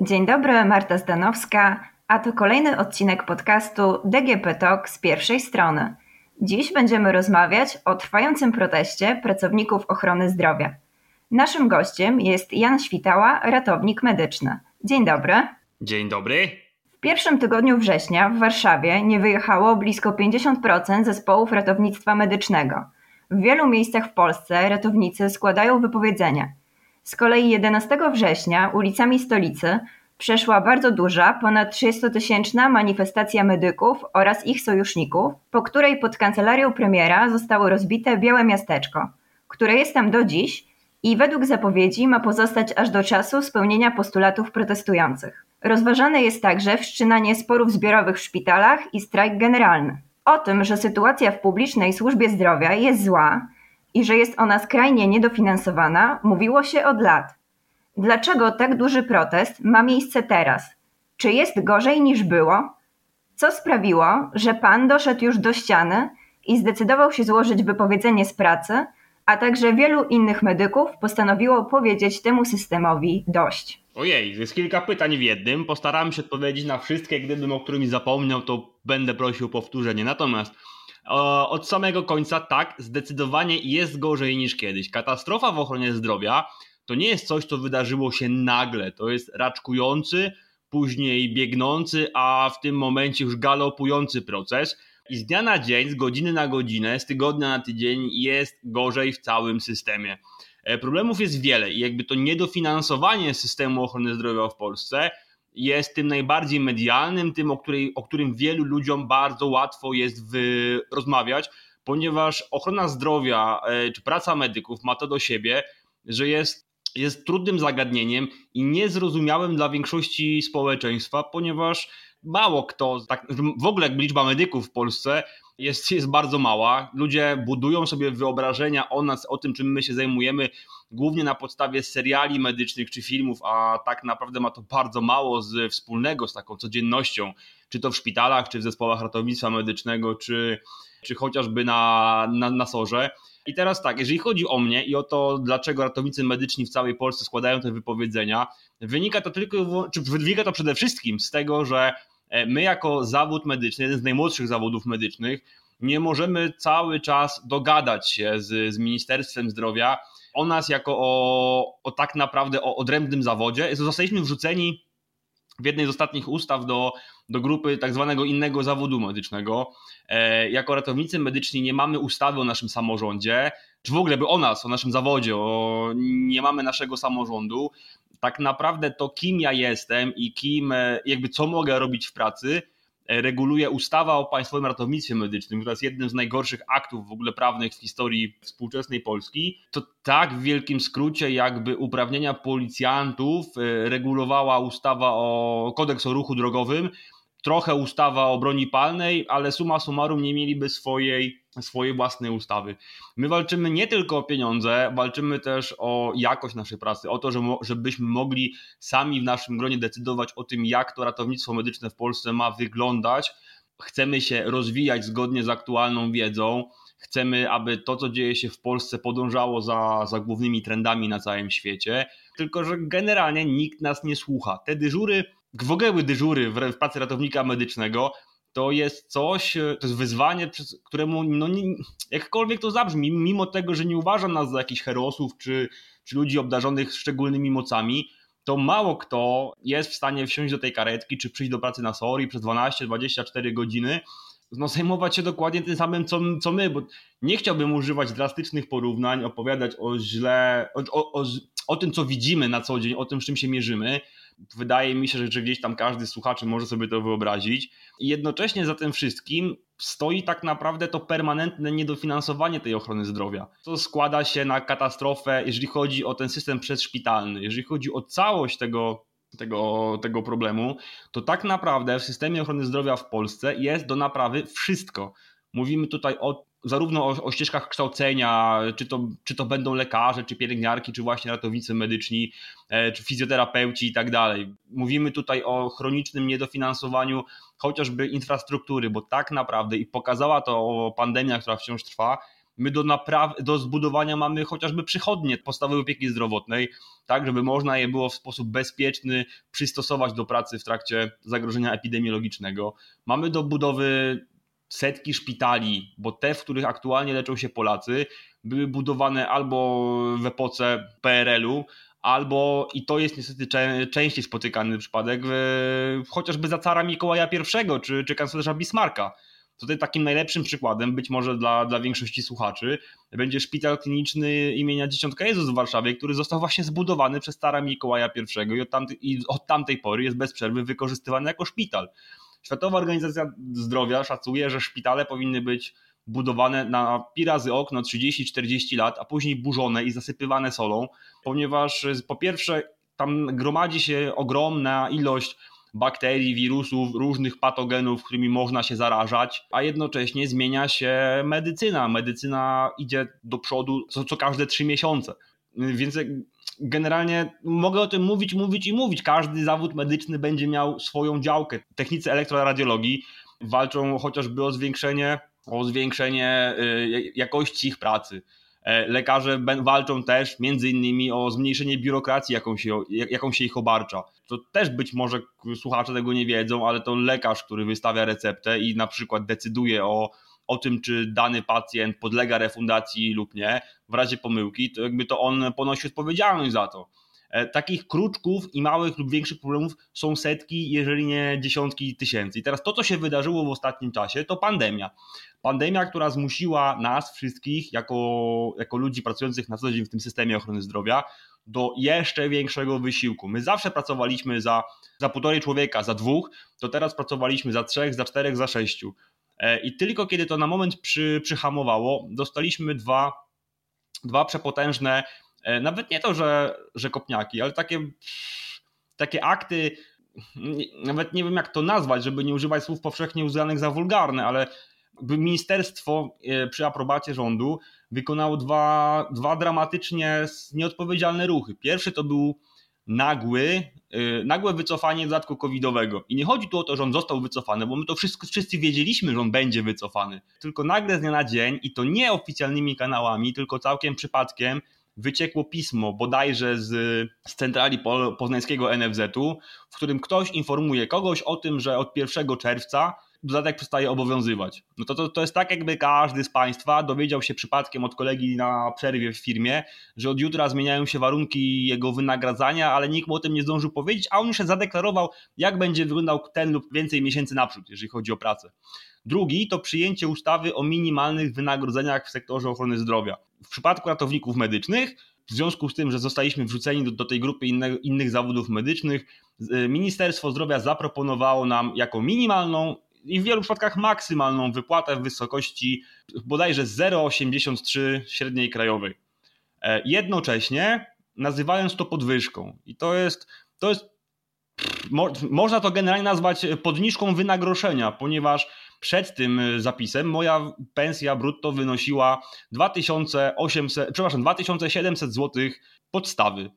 Dzień dobry, Marta Zdanowska, a to kolejny odcinek podcastu DGP Talk z pierwszej strony. Dziś będziemy rozmawiać o trwającym proteście pracowników ochrony zdrowia. Naszym gościem jest Jan Świtała, ratownik medyczny. Dzień dobry. Dzień dobry. Pierwszym tygodniu września w Warszawie nie wyjechało blisko 50% zespołów ratownictwa medycznego. W wielu miejscach w Polsce ratownicy składają wypowiedzenia. Z kolei 11 września ulicami stolicy przeszła bardzo duża, ponad 30-tysięczna manifestacja medyków oraz ich sojuszników, po której pod kancelarią premiera zostało rozbite Białe Miasteczko, które jest tam do dziś i według zapowiedzi ma pozostać aż do czasu spełnienia postulatów protestujących. Rozważane jest także wszczynanie sporów zbiorowych w szpitalach i strajk generalny. O tym, że sytuacja w publicznej służbie zdrowia jest zła i że jest ona skrajnie niedofinansowana, mówiło się od lat. Dlaczego tak duży protest ma miejsce teraz? Czy jest gorzej niż było? Co sprawiło, że pan doszedł już do ściany i zdecydował się złożyć wypowiedzenie z pracy, a także wielu innych medyków postanowiło powiedzieć temu systemowi dość? Ojej, jest kilka pytań w jednym. Postaram się odpowiedzieć na wszystkie. Gdybym o którymś zapomniał, to będę prosił o powtórzenie. Natomiast od samego końca tak, zdecydowanie jest gorzej niż kiedyś. Katastrofa w ochronie zdrowia to nie jest coś, co wydarzyło się nagle. To jest raczkujący, później biegnący, a w tym momencie już galopujący proces. I z dnia na dzień, z godziny na godzinę, z tygodnia na tydzień jest gorzej w całym systemie. E, problemów jest wiele i jakby to niedofinansowanie systemu ochrony zdrowia w Polsce jest tym najbardziej medialnym, tym, o, której, o którym wielu ludziom bardzo łatwo jest rozmawiać, ponieważ ochrona zdrowia e, czy praca medyków ma to do siebie, że jest jest trudnym zagadnieniem i niezrozumiałym dla większości społeczeństwa, ponieważ mało kto, tak, w ogóle liczba medyków w Polsce jest, jest bardzo mała. Ludzie budują sobie wyobrażenia o nas, o tym, czym my się zajmujemy, głównie na podstawie seriali medycznych czy filmów, a tak naprawdę ma to bardzo mało z, wspólnego z taką codziennością, czy to w szpitalach, czy w zespołach ratownictwa medycznego, czy, czy chociażby na, na, na sorze. I teraz tak, jeżeli chodzi o mnie i o to, dlaczego ratownicy medyczni w całej Polsce składają te wypowiedzenia, wynika to tylko, czy wynika to przede wszystkim z tego, że my jako zawód medyczny, jeden z najmłodszych zawodów medycznych, nie możemy cały czas dogadać się z, z Ministerstwem Zdrowia o nas jako o, o tak naprawdę o odrębnym zawodzie. Zostaliśmy wrzuceni w jednej z ostatnich ustaw do, do grupy tak zwanego innego zawodu medycznego. E, jako ratownicy medyczni nie mamy ustawy o naszym samorządzie, czy w ogóle by o nas, o naszym zawodzie, o, nie mamy naszego samorządu. Tak naprawdę to, kim ja jestem i kim, e, jakby co mogę robić w pracy, reguluje ustawa o Państwowym Ratownictwie Medycznym, która jest jednym z najgorszych aktów w ogóle prawnych w historii współczesnej Polski, to tak w wielkim skrócie jakby uprawnienia policjantów e, regulowała ustawa o kodeks o ruchu drogowym, trochę ustawa o broni palnej, ale suma summarum nie mieliby swojej, swojej własnej ustawy. My walczymy nie tylko o pieniądze, walczymy też o jakość naszej pracy, o to, że, żebyśmy mogli sami w naszym gronie decydować o tym, jak to ratownictwo medyczne w Polsce ma wyglądać. Chcemy się rozwijać zgodnie z aktualną wiedzą. Chcemy, aby to, co dzieje się w Polsce, podążało za, za głównymi trendami na całym świecie. Tylko, że generalnie nikt nas nie słucha. Te dyżury w ogóle dyżury w pracy ratownika medycznego to jest coś, e, to jest wyzwanie, któremu no nie, jakkolwiek to zabrzmi, mimo tego, że nie uważam nas za jakichś herosów czy, czy ludzi obdarzonych szczególnymi mocami, to mało kto jest w stanie wsiąść do tej karetki czy przyjść do pracy na SORI przez 12-24 godziny, no zajmować się dokładnie tym samym, co, co my, bo nie chciałbym używać drastycznych porównań, opowiadać o źle, o, o, o, o tym, co widzimy na co dzień, o tym, z czym się mierzymy, Wydaje mi się, że, gdzieś tam każdy słuchacz może sobie to wyobrazić. I jednocześnie za tym wszystkim stoi tak naprawdę to permanentne niedofinansowanie tej ochrony zdrowia. To składa się na katastrofę, jeżeli chodzi o ten system przedszpitalny, jeżeli chodzi o całość tego, tego, tego problemu, to tak naprawdę w systemie ochrony zdrowia w Polsce jest do naprawy wszystko. Mówimy tutaj o zarówno o, o, ścieżkach kształcenia, czy to, czy to będą lekarze, czy pielęgniarki, czy właśnie ratownicy medyczni, czy fizjoterapeuci i tak dalej. Mówimy tutaj o chronicznym niedofinansowaniu chociażby infrastruktury, bo tak naprawdę i pokazała to pandemia, która wciąż trwa, my do, napraw- do zbudowania mamy chociażby przychodnie podstawowej opieki zdrowotnej, tak, żeby można je było w sposób bezpieczny przystosować do pracy w trakcie zagrożenia epidemiologicznego. Mamy do budowy setki szpitali, bo te, w których aktualnie leczą się Polacy, były budowane albo w epoce PRL-u, albo, i to jest niestety częściej spotykany przypadek, chociażby za cara Mikołaja I czy, czy kanclerza Bismarcka. Tutaj takim najlepszym przykładem, być może dla, dla większości słuchaczy, będzie szpital kliniczny imienia Dzieciątka Jezus w Warszawie, który został właśnie zbudowany przez cara Mikołaja I i od, tamty, i od tamtej pory jest bez przerwy wykorzystywany jako szpital. Światowa Organizacja Zdrowia szacuje, że szpitale powinny być budowane na pi razy okno 30-40 lat, a później burzone i zasypywane solą, ponieważ po pierwsze tam gromadzi się ogromna ilość bakterii, wirusów, różnych patogenów, którymi można się zarażać, a jednocześnie zmienia się medycyna. Medycyna idzie do przodu co, co każde trzy miesiące. Więc generalnie mogę o tym mówić, mówić i mówić. Każdy zawód medyczny będzie miał swoją działkę. Technicy elektroradiologii walczą chociażby o zwiększenie, o zwiększenie y, jakości ich pracy. E, lekarze walczą też między innymi o zmniejszenie biurokracji, jaką się, jaką się ich obarcza. To też być może słuchacze tego nie wiedzą, ale to lekarz, który wystawia receptę i na przykład decyduje o, o tym, czy dany pacjent podlega refundacji lub nie, w razie pomyłki, to jakby to on ponosi odpowiedzialność za to. E, takich kruczków i małych lub większych problemów są setki, jeżeli nie dziesiątki tysięcy. I teraz to, co się wydarzyło w ostatnim czasie, to pandemia. Pandemia, która zmusiła nas wszystkich, jako, jako ludzi pracujących na co dzień w tym systemie ochrony zdrowia, do jeszcze większego wysiłku. My zawsze pracowaliśmy za, za półtorej człowieka, za dwóch, to teraz pracowaliśmy za trzech, za czterech, za sześciu. E, I tylko kiedy to na moment przy, przyhamowało, dostaliśmy dwa, dwa przepotężne nawet nie to, że, że kopniaki, ale takie, takie akty, nawet nie wiem jak to nazwać, żeby nie używać słów powszechnie uznanych za wulgarne, ale ministerstwo e, przy aprobacie rządu wykonało dwa, dwa dramatycznie nieodpowiedzialne ruchy. Pierwszy to był nagły, e, nagłe wycofanie dodatku covidowego. I nie chodzi tu o to, że on został wycofany, bo my to wszyscy, wszyscy wiedzieliśmy, że on będzie wycofany. Tylko nagle z dnia na dzień i to nie oficjalnymi kanałami, tylko całkiem przypadkiem wyciekło pismo bodajże z, z centrali poznańskiego NFZ-u, w którym ktoś informuje kogoś o tym, że od 1 czerwca dodatek przestaje obowiązywać. No to, to, to jest tak, jakby każdy z Państwa dowiedział się przypadkiem od kolegi na przerwie w firmie, że od jutra zmieniają się warunki jego wynagradzania, ale nikt mu o tym nie zdążył powiedzieć, a on już się zadeklarował, jak będzie wyglądał ten lub więcej miesięcy naprzód, jeżeli chodzi o pracę. Drugi to przyjęcie ustawy o minimalnych wynagrodzeniach w sektorze ochrony zdrowia. W przypadku ratowników medycznych, w związku z tym, że zostaliśmy wrzuceni do, do tej grupy inne, innych zawodów medycznych, Ministerstwo Zdrowia zaproponowało nam jako minimalną i w wielu przypadkach maksymalną wypłatę w wysokości bodajże 0,83 średniej krajowej. E, jednocześnie nazywając to podwyżką. I to jest, to jest mo, można to generalnie nazwać podniżką wynagrodzenia, ponieważ przed tym zapisem moja pensja brutto wynosiła 2800, przepraszam, 2700 zł podstawy.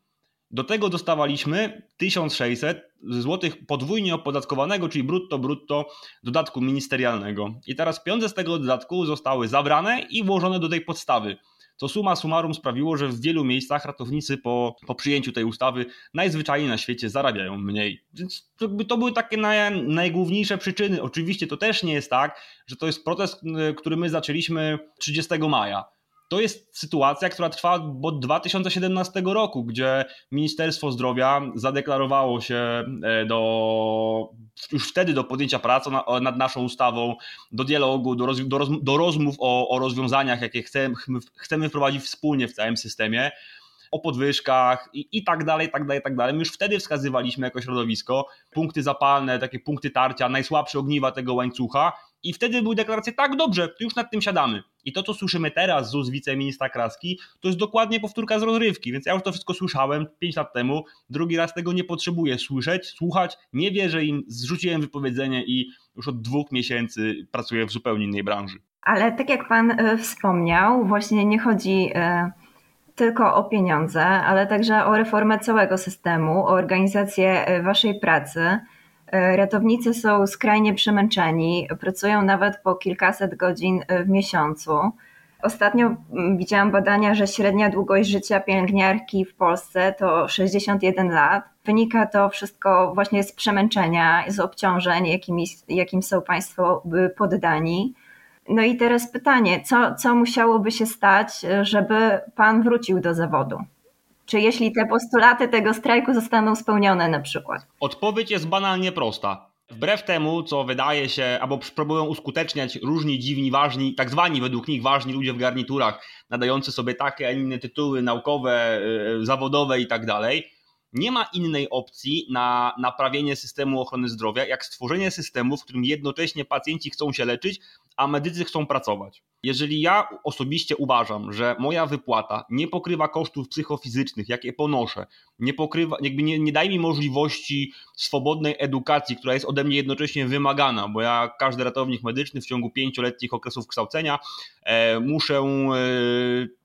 Do tego dostawaliśmy 1600 zł podwójnie opodatkowanego, czyli brutto, brutto dodatku ministerialnego. I teraz pieniądze z tego dodatku zostały zabrane i włożone do tej podstawy. To suma summarum sprawiło, że w wielu miejscach ratownicy po, po przyjęciu tej ustawy najzwyczajniej na świecie zarabiają mniej. Więc to, to były takie naj, najgłówniejsze przyczyny. Oczywiście to też nie jest tak, że to jest protest, który my zaczęliśmy 30 maja to jest sytuacja, która trwa od 2017 roku, gdzie Ministerstwo Zdrowia zadeklarowało się e, do, już wtedy do podjęcia pracy nad naszą ustawą, do dialogu, do, roz, do, roz, do rozmów o, o rozwiązaniach, jakie chcemy, chcemy wprowadzić wspólnie w całym systemie o podwyżkach i, i tak dalej, tak dalej, tak dalej. My już wtedy wskazywaliśmy jako środowisko punkty zapalne, takie punkty tarcia, najsłabsze ogniwa tego łańcucha i wtedy były deklaracje, tak dobrze, to już nad tym siadamy. I to, co słyszymy teraz z ust wiceministra Kraski, to jest dokładnie powtórka z rozrywki, więc ja już to wszystko słyszałem 5 lat temu, drugi raz tego nie potrzebuję słyszeć, słuchać, nie wierzę im, zrzuciłem wypowiedzenie i już od dwóch miesięcy pracuję w zupełnie innej branży. Ale tak jak Pan e, wspomniał, właśnie nie chodzi e, tylko o pieniądze, ale także o reformę całego systemu, o organizację e, Waszej pracy. Ratownicy są skrajnie przemęczeni, pracują nawet po kilkaset godzin w miesiącu. Ostatnio mm, widziałam badania, że średnia długość życia pielęgniarki w Polsce to 61 lat. Wynika to wszystko właśnie z przemęczenia, z obciążeń, jakim, jakim są Państwo poddani. No i teraz pytanie, co, co musiałoby się stać, żeby Pan wrócił do zawodu? Czy jeśli te postulaty tego strajku zostaną spełnione na przykład? Odpowiedź jest banalnie prosta. Wbrew temu, co wydaje się, albo próbują uskuteczniać różni dziwni, ważni, tak zwani według nich ważni ludzie w garniturach, nadający sobie takie, a inne tytuły naukowe, yy, zawodowe i tak dalej, nie ma innej opcji na naprawienie systemu ochrony zdrowia, jak stworzenie systemu, w którym jednocześnie pacjenci chcą się leczyć, a medycy chcą pracować. Jeżeli ja osobiście uważam, że moja wypłata nie pokrywa kosztów psychofizycznych, jakie ponoszę, nie pokrywa, jakby nie, nie daje mi możliwości swobodnej edukacji, która jest ode mnie jednocześnie wymagana, bo ja, każdy ratownik medyczny w ciągu pięcioletnich okresów kształcenia e, muszę e,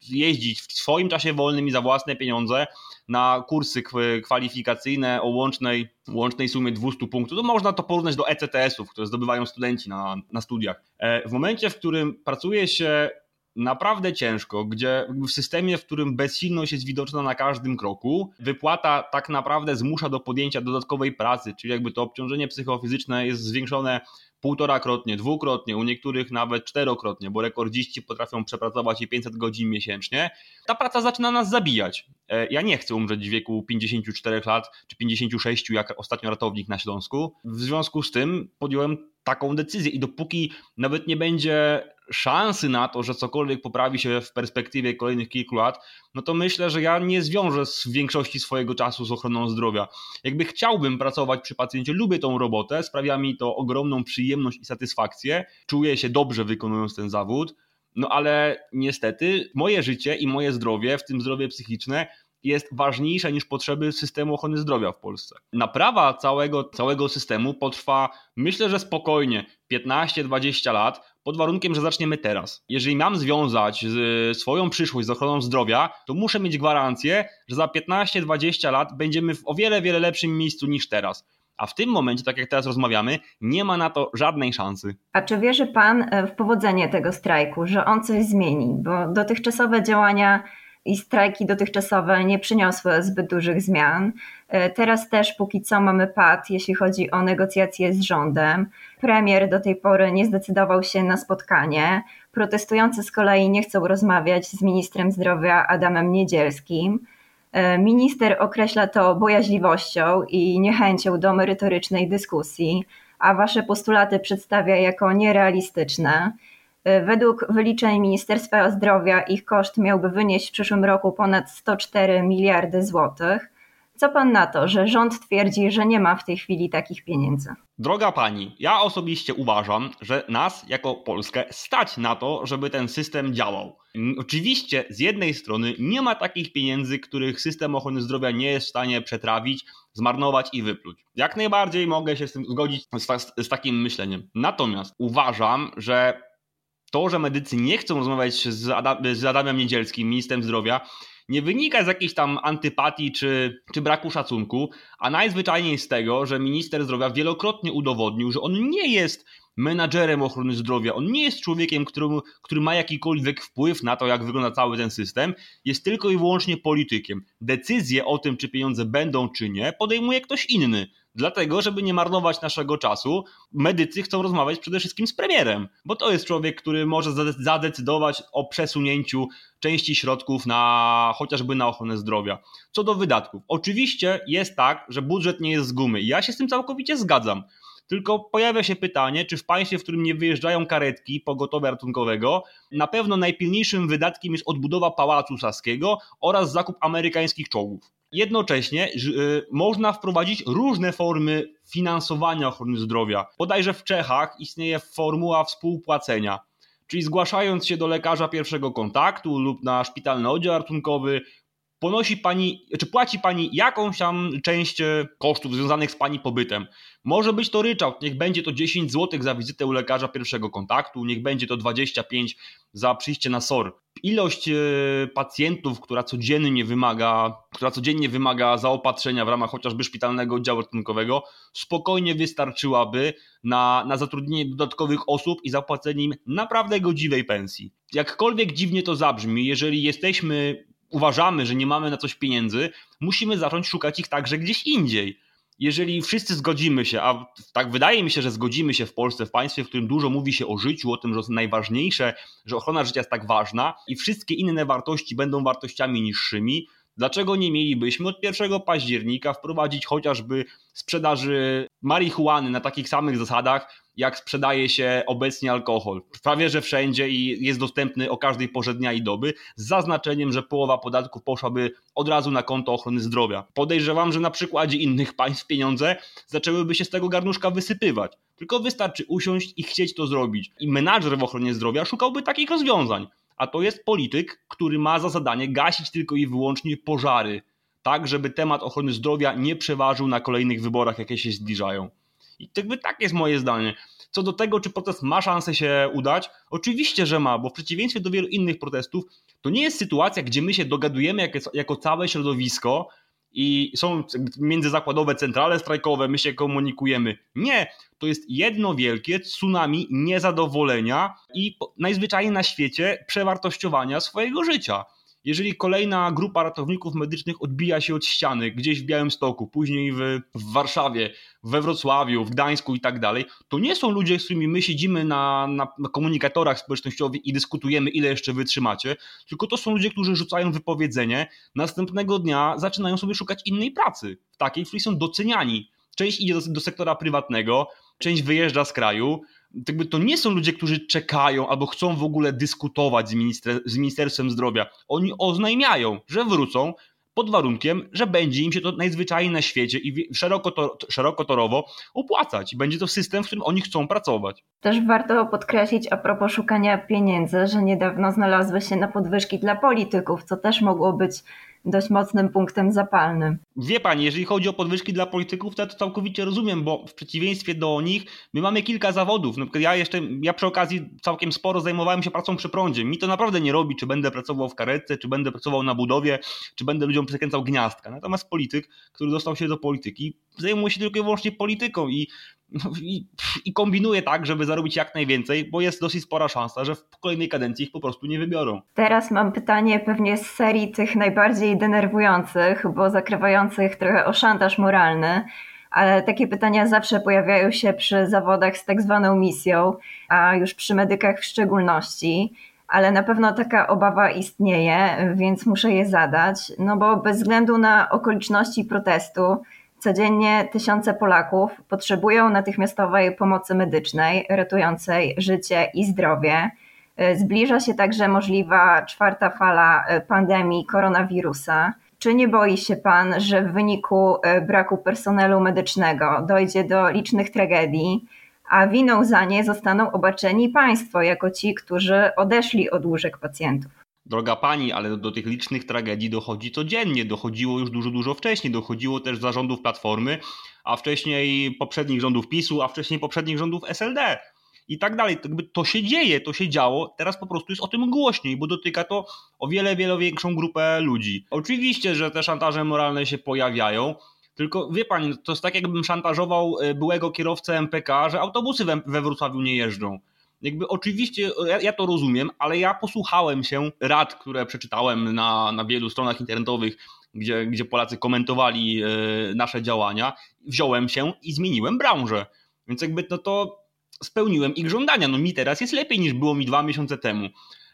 jeździć w swoim czasie wolnym i za własne pieniądze na kursy kwalifikacyjne o łącznej, łącznej sumie 200 punktów, to można to porównać do ECTS-ów, które zdobywają studenci na, na studiach. E, w momencie, w którym pracuje się naprawdę ciężko, gdzie w systemie, w którym bezsilność jest widoczna na każdym kroku, wypłata tak naprawdę zmusza do podjęcia dodatkowej pracy, czyli jakby to obciążenie psychofizyczne jest zwiększone półtorakrotnie, dwukrotnie, u niektórych nawet czterokrotnie, bo rekordziści potrafią przepracować i 500 godzin miesięcznie, ta praca zaczyna nas zabijać. E, ja nie chcę umrzeć w wieku 54 lat czy 56, jak ostatnio ratownik na Śląsku. W związku z tym podjąłem taką decyzję i dopóki nawet nie będzie szansy na to, że cokolwiek poprawi się w perspektywie kolejnych kilku lat, no to myślę, że ja nie zwiążę z większości swojego czasu z ochroną zdrowia. Jakby chciałbym pracować przy pacjencie, lubię tą robotę, sprawia mi to ogromną przyjemność i satysfakcję, czuję się dobrze wykonując ten zawód, no ale niestety moje życie i moje zdrowie, w tym zdrowie psychiczne, jest ważniejsza niż potrzeby systemu ochrony zdrowia w Polsce. Naprawa całego, całego systemu potrwa, myślę, że spokojnie 15-20 lat, pod warunkiem, że zaczniemy teraz. Jeżeli mam związać swoją przyszłość z ochroną zdrowia, to muszę mieć gwarancję, że za 15-20 lat będziemy w o wiele, wiele lepszym miejscu niż teraz. A w tym momencie, tak jak teraz rozmawiamy, nie ma na to żadnej szansy. A czy wierzy Pan e, w powodzenie tego strajku, że on coś zmieni? Bo dotychczasowe działania i strajki dotychczasowe nie przyniosły zbyt dużych zmian. E, teraz też póki co mamy pad, jeśli chodzi o negocjacje z rządem. Premier do tej pory nie zdecydował się na spotkanie. Protestujący z kolei nie chcą rozmawiać z ministrem zdrowia Adamem Niedzielskim. E, minister określa to bojaźliwością i niechęcią do merytorycznej dyskusji, a wasze postulaty przedstawia jako nierealistyczne. E, według wyliczeń Ministerstwa Zdrowia ich koszt miałby wynieść w przyszłym roku ponad 104 miliardy złotych. Co pan na to, że rząd twierdzi, że nie ma w tej chwili takich pieniędzy? Droga pani, ja osobiście uważam, że nas jako Polskę stać na to, żeby ten system działał. Oczywiście z jednej strony nie ma takich pieniędzy, których system ochrony zdrowia nie jest w stanie przetrawić, zmarnować i wypluć. Jak najbardziej mogę się z tym zgodzić z, z takim myśleniem. Natomiast uważam, że to, że medycy nie chcą rozmawiać z, Adam, z Adamem Niedzielskim, ministrem zdrowia, nie wynika z jakiejś tam antypatii czy, czy braku szacunku, a najzwyczajniej z tego, że minister zdrowia wielokrotnie udowodnił, że on nie jest menadżerem ochrony zdrowia, on nie jest człowiekiem, który, który ma jakikolwiek wpływ na to, jak wygląda cały ten system, jest tylko i wyłącznie politykiem. Decyzje o tym, czy pieniądze będą, czy nie, podejmuje ktoś inny. Dlatego, żeby nie marnować naszego czasu, medycy chcą rozmawiać przede wszystkim z premierem, bo to jest człowiek, który może zadecydować o przesunięciu części środków na chociażby na ochronę zdrowia. Co do wydatków, oczywiście jest tak, że budżet nie jest z gumy ja się z tym całkowicie zgadzam. Tylko pojawia się pytanie, czy w państwie, w którym nie wyjeżdżają karetki pogotowia ratunkowego, na pewno najpilniejszym wydatkiem jest odbudowa Pałacu Saskiego oraz zakup amerykańskich czołgów. Jednocześnie y, można wprowadzić różne formy finansowania ochrony zdrowia. Bodajże w Czechach istnieje formuła współpłacenia, czyli zgłaszając się do lekarza pierwszego kontaktu lub na szpitalny oddział ratunkowy, ponosi pani, czy płaci pani jakąś tam część e, kosztów związanych z pani pobytem. Może być to ryczałt, niech będzie to 10 zł za wizytę u lekarza pierwszego kontaktu, niech będzie to 25 za przyjście na SOR. Ilość e, pacjentów, która codziennie wymaga, która codziennie wymaga zaopatrzenia w ramach chociażby szpitalnego oddziału ratunkowego, spokojnie wystarczyłaby na, na zatrudnienie dodatkowych osób i zapłacenie im naprawdę godziwej pensji. Jakkolwiek dziwnie to zabrzmi, jeżeli jesteśmy uważamy, że nie mamy na coś pieniędzy, musimy zacząć szukać ich także gdzieś indziej. Jeżeli wszyscy zgodzimy się, a tak wydaje mi się, że zgodzimy się w Polsce, w państwie, w którym dużo mówi się o życiu, o tym, że jest najważniejsze, że ochrona życia jest tak ważna i wszystkie inne wartości będą wartościami niższymi, Dlaczego nie mielibyśmy od 1 października wprowadzić chociażby sprzedaży marihuany na takich samych zasadach, jak sprzedaje się obecnie alkohol? Prawie że wszędzie i jest dostępny o każdej porze dnia i doby, z zaznaczeniem, że połowa podatków poszłaby od razu na konto ochrony zdrowia. Podejrzewam, że na przykładzie innych państw pieniądze zaczęłyby się z tego garnuszka wysypywać. Tylko wystarczy usiąść i chcieć to zrobić. I menadżer w ochronie zdrowia szukałby takich rozwiązań a to jest polityk, który ma za zadanie gasić tylko i wyłącznie pożary, tak żeby temat ochrony zdrowia nie przeważył na kolejnych wyborach, jakie się zbliżają. I jakby tak jest moje zdanie. Co do tego, czy protest ma szansę się udać, oczywiście, że ma, bo w przeciwieństwie do wielu innych protestów, to nie jest sytuacja, gdzie my się dogadujemy jako, jako całe środowisko i są międzyzakładowe centrale strajkowe, my się komunikujemy. Nie, to jest jedno wielkie tsunami niezadowolenia i najzwyczajniej na świecie przewartościowania swojego życia jeżeli kolejna grupa ratowników medycznych odbija się od ściany gdzieś w Białymstoku, później w, w Warszawie, we Wrocławiu, w Gdańsku i tak dalej, to nie są ludzie, z którymi my siedzimy na, na, komunikatorach społecznościowych i dyskutujemy, ile jeszcze wytrzymacie, tylko to są ludzie, którzy rzucają wypowiedzenie, następnego dnia zaczynają sobie szukać innej pracy, takiej, w której są doceniani. Część idzie do, do sektora prywatnego, część wyjeżdża z kraju, jakby to nie są ludzie, którzy czekają albo chcą w ogóle dyskutować z, minister, z Ministerstwem Zdrowia. Oni oznajmiają, że wrócą pod warunkiem, że będzie im się to najzwyczajniej na świecie i szeroko to, szerokotorowo opłacać. Będzie to system, w którym oni chcą pracować. Też warto podkreślić a propos szukania pieniędzy, że niedawno znalazły się na podwyżki dla polityków, co też mogło być dość mocnym punktem zapalnym. Wie pani, jeżeli chodzi o podwyżki dla polityków, to ja to całkowicie rozumiem, bo w przeciwieństwie do nich my mamy kilka zawodów. Na przykład ja jeszcze, ja przy okazji całkiem sporo zajmowałem się pracą przy prądzie. Mi to naprawdę nie robi, czy będę pracował w karetce, czy będę pracował na budowie, czy będę ludziom przekręcał gniazdka. Natomiast polityk, który dostał się do polityki, zajmuje się tylko i wyłącznie polityką i no i, i kombinuje tak, żeby zarobić jak najwięcej, bo jest dosyć spora szansa, że w kolejnej kadencji ich po prostu nie wybiorą. Teraz mam pytanie pewnie z serii tych najbardziej denerwujących, bo zakrywających trochę o szantaż moralny ale takie pytania zawsze pojawiają się przy zawodach z tak zwaną misją, a już przy medykach w szczególności. Ale na pewno taka obawa istnieje, więc muszę je zadać, no bo bez względu na okoliczności protestu, Codziennie tysiące Polaków potrzebują natychmiastowej pomocy medycznej ratującej życie i zdrowie. Zbliża się także możliwa czwarta fala pandemii koronawirusa. Czy nie boi się Pan, że w wyniku braku personelu medycznego dojdzie do licznych tragedii, a winą za nie zostaną obarczeni Państwo jako ci, którzy odeszli od łóżek pacjentów? Droga pani, ale do, do, tych licznych tragedii dochodzi codziennie, dochodziło już dużo, dużo wcześniej, dochodziło też za rządów Platformy, a wcześniej poprzednich rządów PiSu, a wcześniej poprzednich rządów SLD i tak dalej. To się dzieje, to się działo, teraz po prostu jest o tym głośniej, bo dotyka to o wiele, wiele większą grupę ludzi. Oczywiście, że te szantaże moralne się pojawiają, tylko wie pani, to jest tak jakbym szantażował e, byłego kierowcę MPK, że autobusy we Wrocławiu nie jeżdżą jakby oczywiście ja, ja, to rozumiem, ale ja posłuchałem się rad, które przeczytałem na, na wielu stronach internetowych, gdzie, gdzie Polacy komentowali e, nasze działania, wziąłem się i zmieniłem branżę. Więc jakby no to spełniłem ich żądania. No mi teraz jest lepiej niż było mi dwa miesiące temu.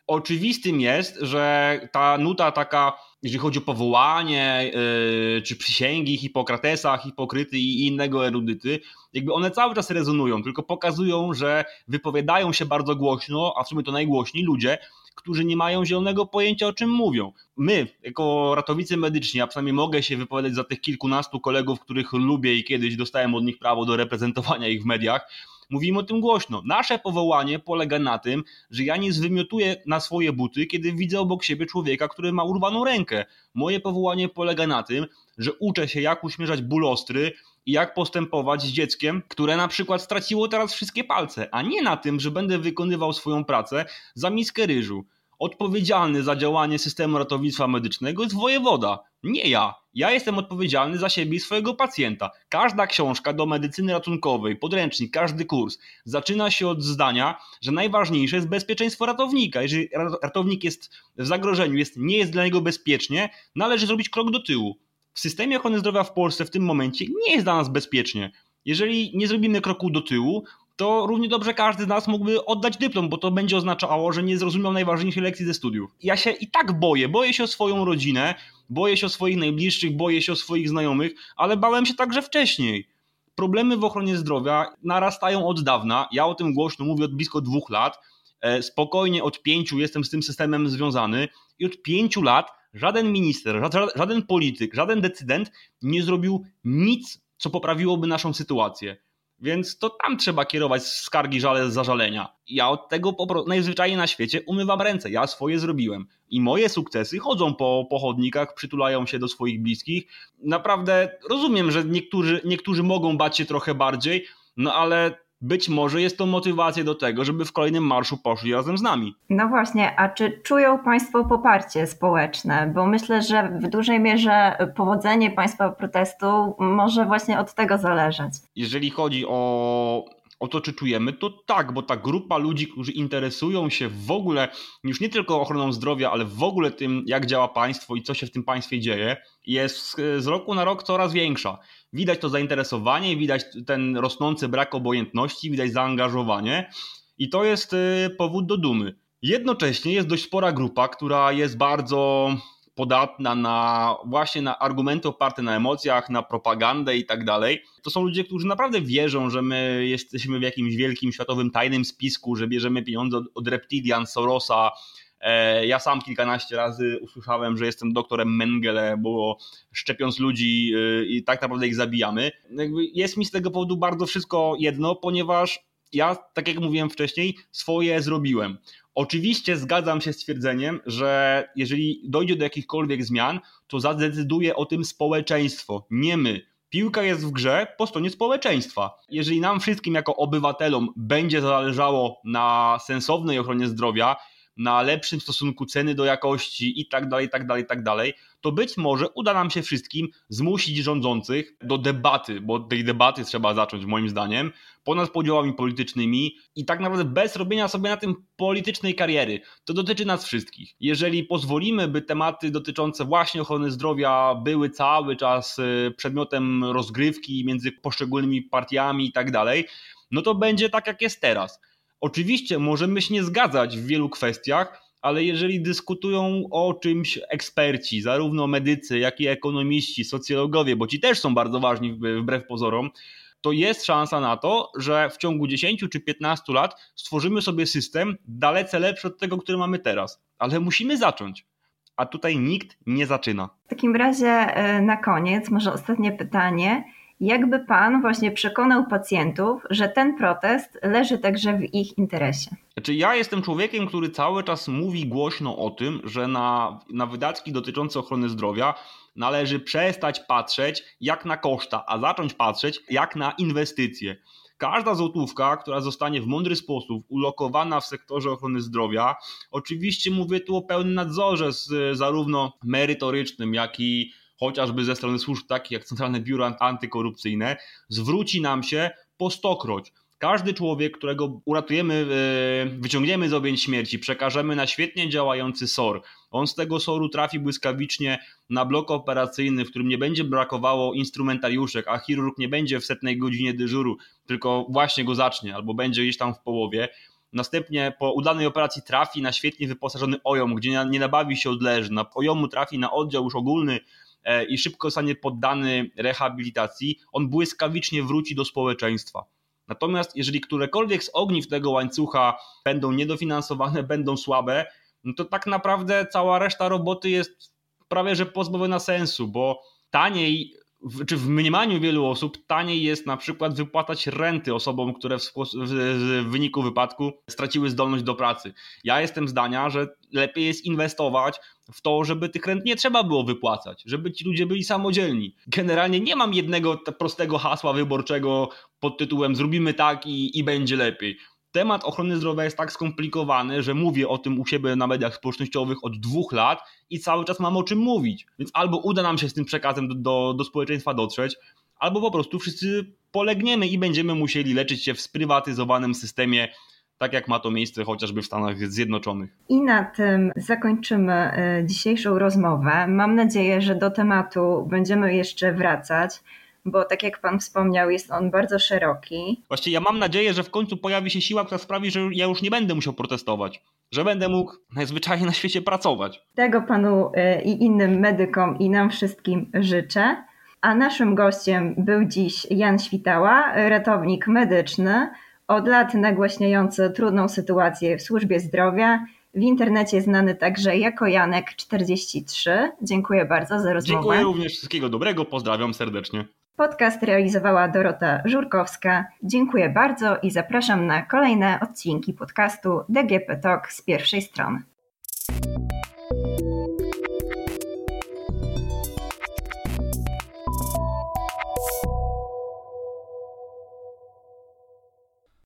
Oczywistym jest, że ta nuta taka, jeżeli chodzi o powołanie, yy, czy przysięgi Hipokratesa, Hipokryty i innego erudyty, jakby one cały czas rezonują, tylko pokazują, że wypowiadają się bardzo głośno, a w sumie to najgłośniej ludzie, którzy nie mają zielonego pojęcia o czym mówią. My, jako ratownicy medyczni, a przynajmniej mogę się wypowiadać za tych kilkunastu kolegów, których lubię i kiedyś dostałem od nich prawo do reprezentowania ich w mediach, Mówimy o tym głośno. Nasze powołanie polega na tym, że ja nie zwymiotuję na swoje buty, kiedy widzę obok siebie człowieka, który ma urwaną rękę. Moje powołanie polega na tym, że uczę się, jak uśmierzać ból ostry, i jak postępować z dzieckiem, które na przykład straciło teraz wszystkie palce, a nie na tym, że będę wykonywał swoją pracę za miskę ryżu. Odpowiedzialny za działanie systemu ratownictwa medycznego jest wojewoda, nie ja. Ja jestem odpowiedzialny za siebie i swojego pacjenta. Każda książka do medycyny ratunkowej, podręcznik, każdy kurs zaczyna się od zdania, że najważniejsze jest bezpieczeństwo ratownika. Jeżeli ratownik jest w zagrożeniu, jest, nie jest dla niego bezpiecznie, należy zrobić krok do tyłu w systemie ochrony zdrowia w Polsce w tym momencie nie jest dla nas bezpiecznie. Jeżeli nie zrobimy kroku do tyłu, to równie dobrze każdy z nas mógłby oddać dyplom, bo to będzie oznaczało, że nie zrozumiał najważniejszej lekcji ze studiów. Ja się i tak boję, boję się o swoją rodzinę, boję się o swoich najbliższych, boję się o swoich znajomych, ale bałem się także wcześniej. Problemy w ochronie zdrowia narastają od dawna. Ja o tym głośno mówię od blisko dwóch lat. E, spokojnie od pięciu jestem z tym systemem związany i od pięciu lat żaden minister, żaden polityk, żaden decydent nie zrobił nic, co poprawiłoby naszą sytuację. Więc to tam trzeba kierować skargi, żale, zażalenia. Ja od tego po prostu najzwyczajniej na świecie umywam ręce. Ja swoje zrobiłem. I moje sukcesy chodzą po, po chodnikach, przytulają się do swoich bliskich. Naprawdę rozumiem, że niektórzy, niektórzy mogą bać się trochę bardziej, no ale być może jest to motywacja do tego, żeby w kolejnym marszu poszli razem z nami. No właśnie, a czy czują Państwo poparcie społeczne? Bo myślę, że w dużej mierze powodzenie Państwa protestu może właśnie od tego zależeć. Jeżeli chodzi o o to, czy czujemy, to tak, bo ta grupa ludzi, którzy interesują się w ogóle już nie tylko ochroną zdrowia, ale w ogóle tym, jak działa państwo i co się w tym państwie dzieje, jest z roku na rok coraz większa. Widać to zainteresowanie, widać ten rosnący brak obojętności, widać zaangażowanie i to jest y, powód do dumy. Jednocześnie jest dość spora grupa, która jest bardzo podatna na właśnie na argumenty oparte na emocjach, na propagandę i tak dalej. To są ludzie, którzy naprawdę wierzą, że my jesteśmy w jakimś wielkim światowym tajnym spisku, że bierzemy pieniądze od, od Reptilian, Sorosa. E, ja sam kilkanaście razy usłyszałem, że jestem doktorem Mengele, bo szczepiąc ludzi e, i tak naprawdę ich zabijamy. Jest mi z tego powodu bardzo wszystko jedno, ponieważ ja, tak jak mówiłem wcześniej, swoje zrobiłem. Oczywiście zgadzam się z twierdzeniem, że jeżeli dojdzie do jakichkolwiek zmian, to zadecyduje o tym społeczeństwo, nie my. Piłka jest w grze po stronie społeczeństwa. Jeżeli nam wszystkim jako obywatelom będzie zależało na sensownej ochronie zdrowia, na lepszym stosunku ceny do jakości i tak dalej, tak dalej, tak dalej, to być może uda nam się wszystkim zmusić rządzących do debaty, bo tej debaty trzeba zacząć moim zdaniem, ponad podziałami politycznymi i tak naprawdę bez robienia sobie na tym politycznej kariery. To dotyczy nas wszystkich. Jeżeli pozwolimy, by tematy dotyczące właśnie ochrony zdrowia były cały czas y, przedmiotem rozgrywki między poszczególnymi partiami i tak dalej, no to będzie tak jak jest teraz. Oczywiście możemy się nie zgadzać w wielu kwestiach, ale jeżeli dyskutują o czymś eksperci, zarówno medycy, jak i ekonomiści, socjologowie, bo ci też są bardzo ważni wbrew pozorom, to jest szansa na to, że w ciągu 10 czy 15 lat stworzymy sobie system dalece lepszy od tego, który mamy teraz. Ale musimy zacząć. A tutaj nikt nie zaczyna. W takim razie e, na koniec, może ostatnie pytanie. Jakby Pan właśnie przekonał pacjentów, że ten protest leży także w ich interesie? Znaczy, ja jestem człowiekiem, który cały czas mówi głośno o tym, że na, na wydatki dotyczące ochrony zdrowia należy przestać patrzeć jak na koszta, a zacząć patrzeć jak na inwestycje. Każda złotówka, która zostanie w mądry sposób ulokowana w sektorze ochrony zdrowia, oczywiście mówię tu o pełnym nadzorze z, zarówno merytorycznym, jak i chociażby ze strony służb takich jak Centralne Biuro Antykorupcyjne, zwróci nam się po stokroć. Każdy człowiek, którego uratujemy, e, wyciągniemy z objęć śmierci, przekażemy na świetnie działający SOR. On z tego SOR-u trafi błyskawicznie na blok operacyjny, w którym nie będzie brakowało instrumentariuszek, a chirurg nie będzie w setnej godzinie dyżuru, tylko właśnie go zacznie albo będzie gdzieś tam w połowie. Następnie po udanej operacji trafi na świetnie wyposażony OJOM, gdzie nie nabawi się odleży. Na OJOMu trafi na oddział już ogólny i szybko zostanie poddany rehabilitacji, on błyskawicznie wróci do społeczeństwa. Natomiast jeżeli którekolwiek z ogniw tego łańcucha będą niedofinansowane, będą słabe, no to tak naprawdę cała reszta roboty jest prawie że pozbawiona sensu, bo taniej czy w mniemaniu wielu osób taniej jest na przykład wypłatać renty osobom, które w, w, wyniku wypadku straciły zdolność do pracy. Ja jestem zdania, że lepiej jest inwestować w to, żeby tych rent nie trzeba było wypłacać, żeby ci ludzie byli samodzielni. Generalnie nie mam jednego prostego hasła wyborczego pod tytułem zrobimy tak i, i będzie lepiej temat ochrony zdrowia jest tak skomplikowany, że mówię o tym u siebie na mediach społecznościowych od dwóch lat i cały czas mam o czym mówić. Więc albo uda nam się z tym przekazem do, do, do społeczeństwa dotrzeć, albo po prostu wszyscy polegniemy i będziemy musieli leczyć się w sprywatyzowanym systemie, tak jak ma to miejsce chociażby w Stanach Zjednoczonych. I na tym zakończymy e, dzisiejszą rozmowę. Mam nadzieję, że do tematu będziemy jeszcze wracać bo tak jak Pan wspomniał, jest on bardzo szeroki. Właściwie ja mam nadzieję, że w końcu pojawi się siła, która sprawi, że ja już nie będę musiał protestować, że będę mógł najzwyczajniej na świecie pracować. Tego Panu y, i innym medykom i nam wszystkim życzę. A naszym gościem był dziś Jan Świtała, ratownik medyczny, od lat nagłaśniający trudną sytuację w służbie zdrowia. W internecie znany także jako Janek43. Dziękuję bardzo za rozmowę. Dziękuję również wszystkiego dobrego, pozdrawiam serdecznie. Podcast realizowała Dorota Żurkowska. Dziękuję bardzo i zapraszam na kolejne odcinki podcastu DGP Talk z pierwszej strony.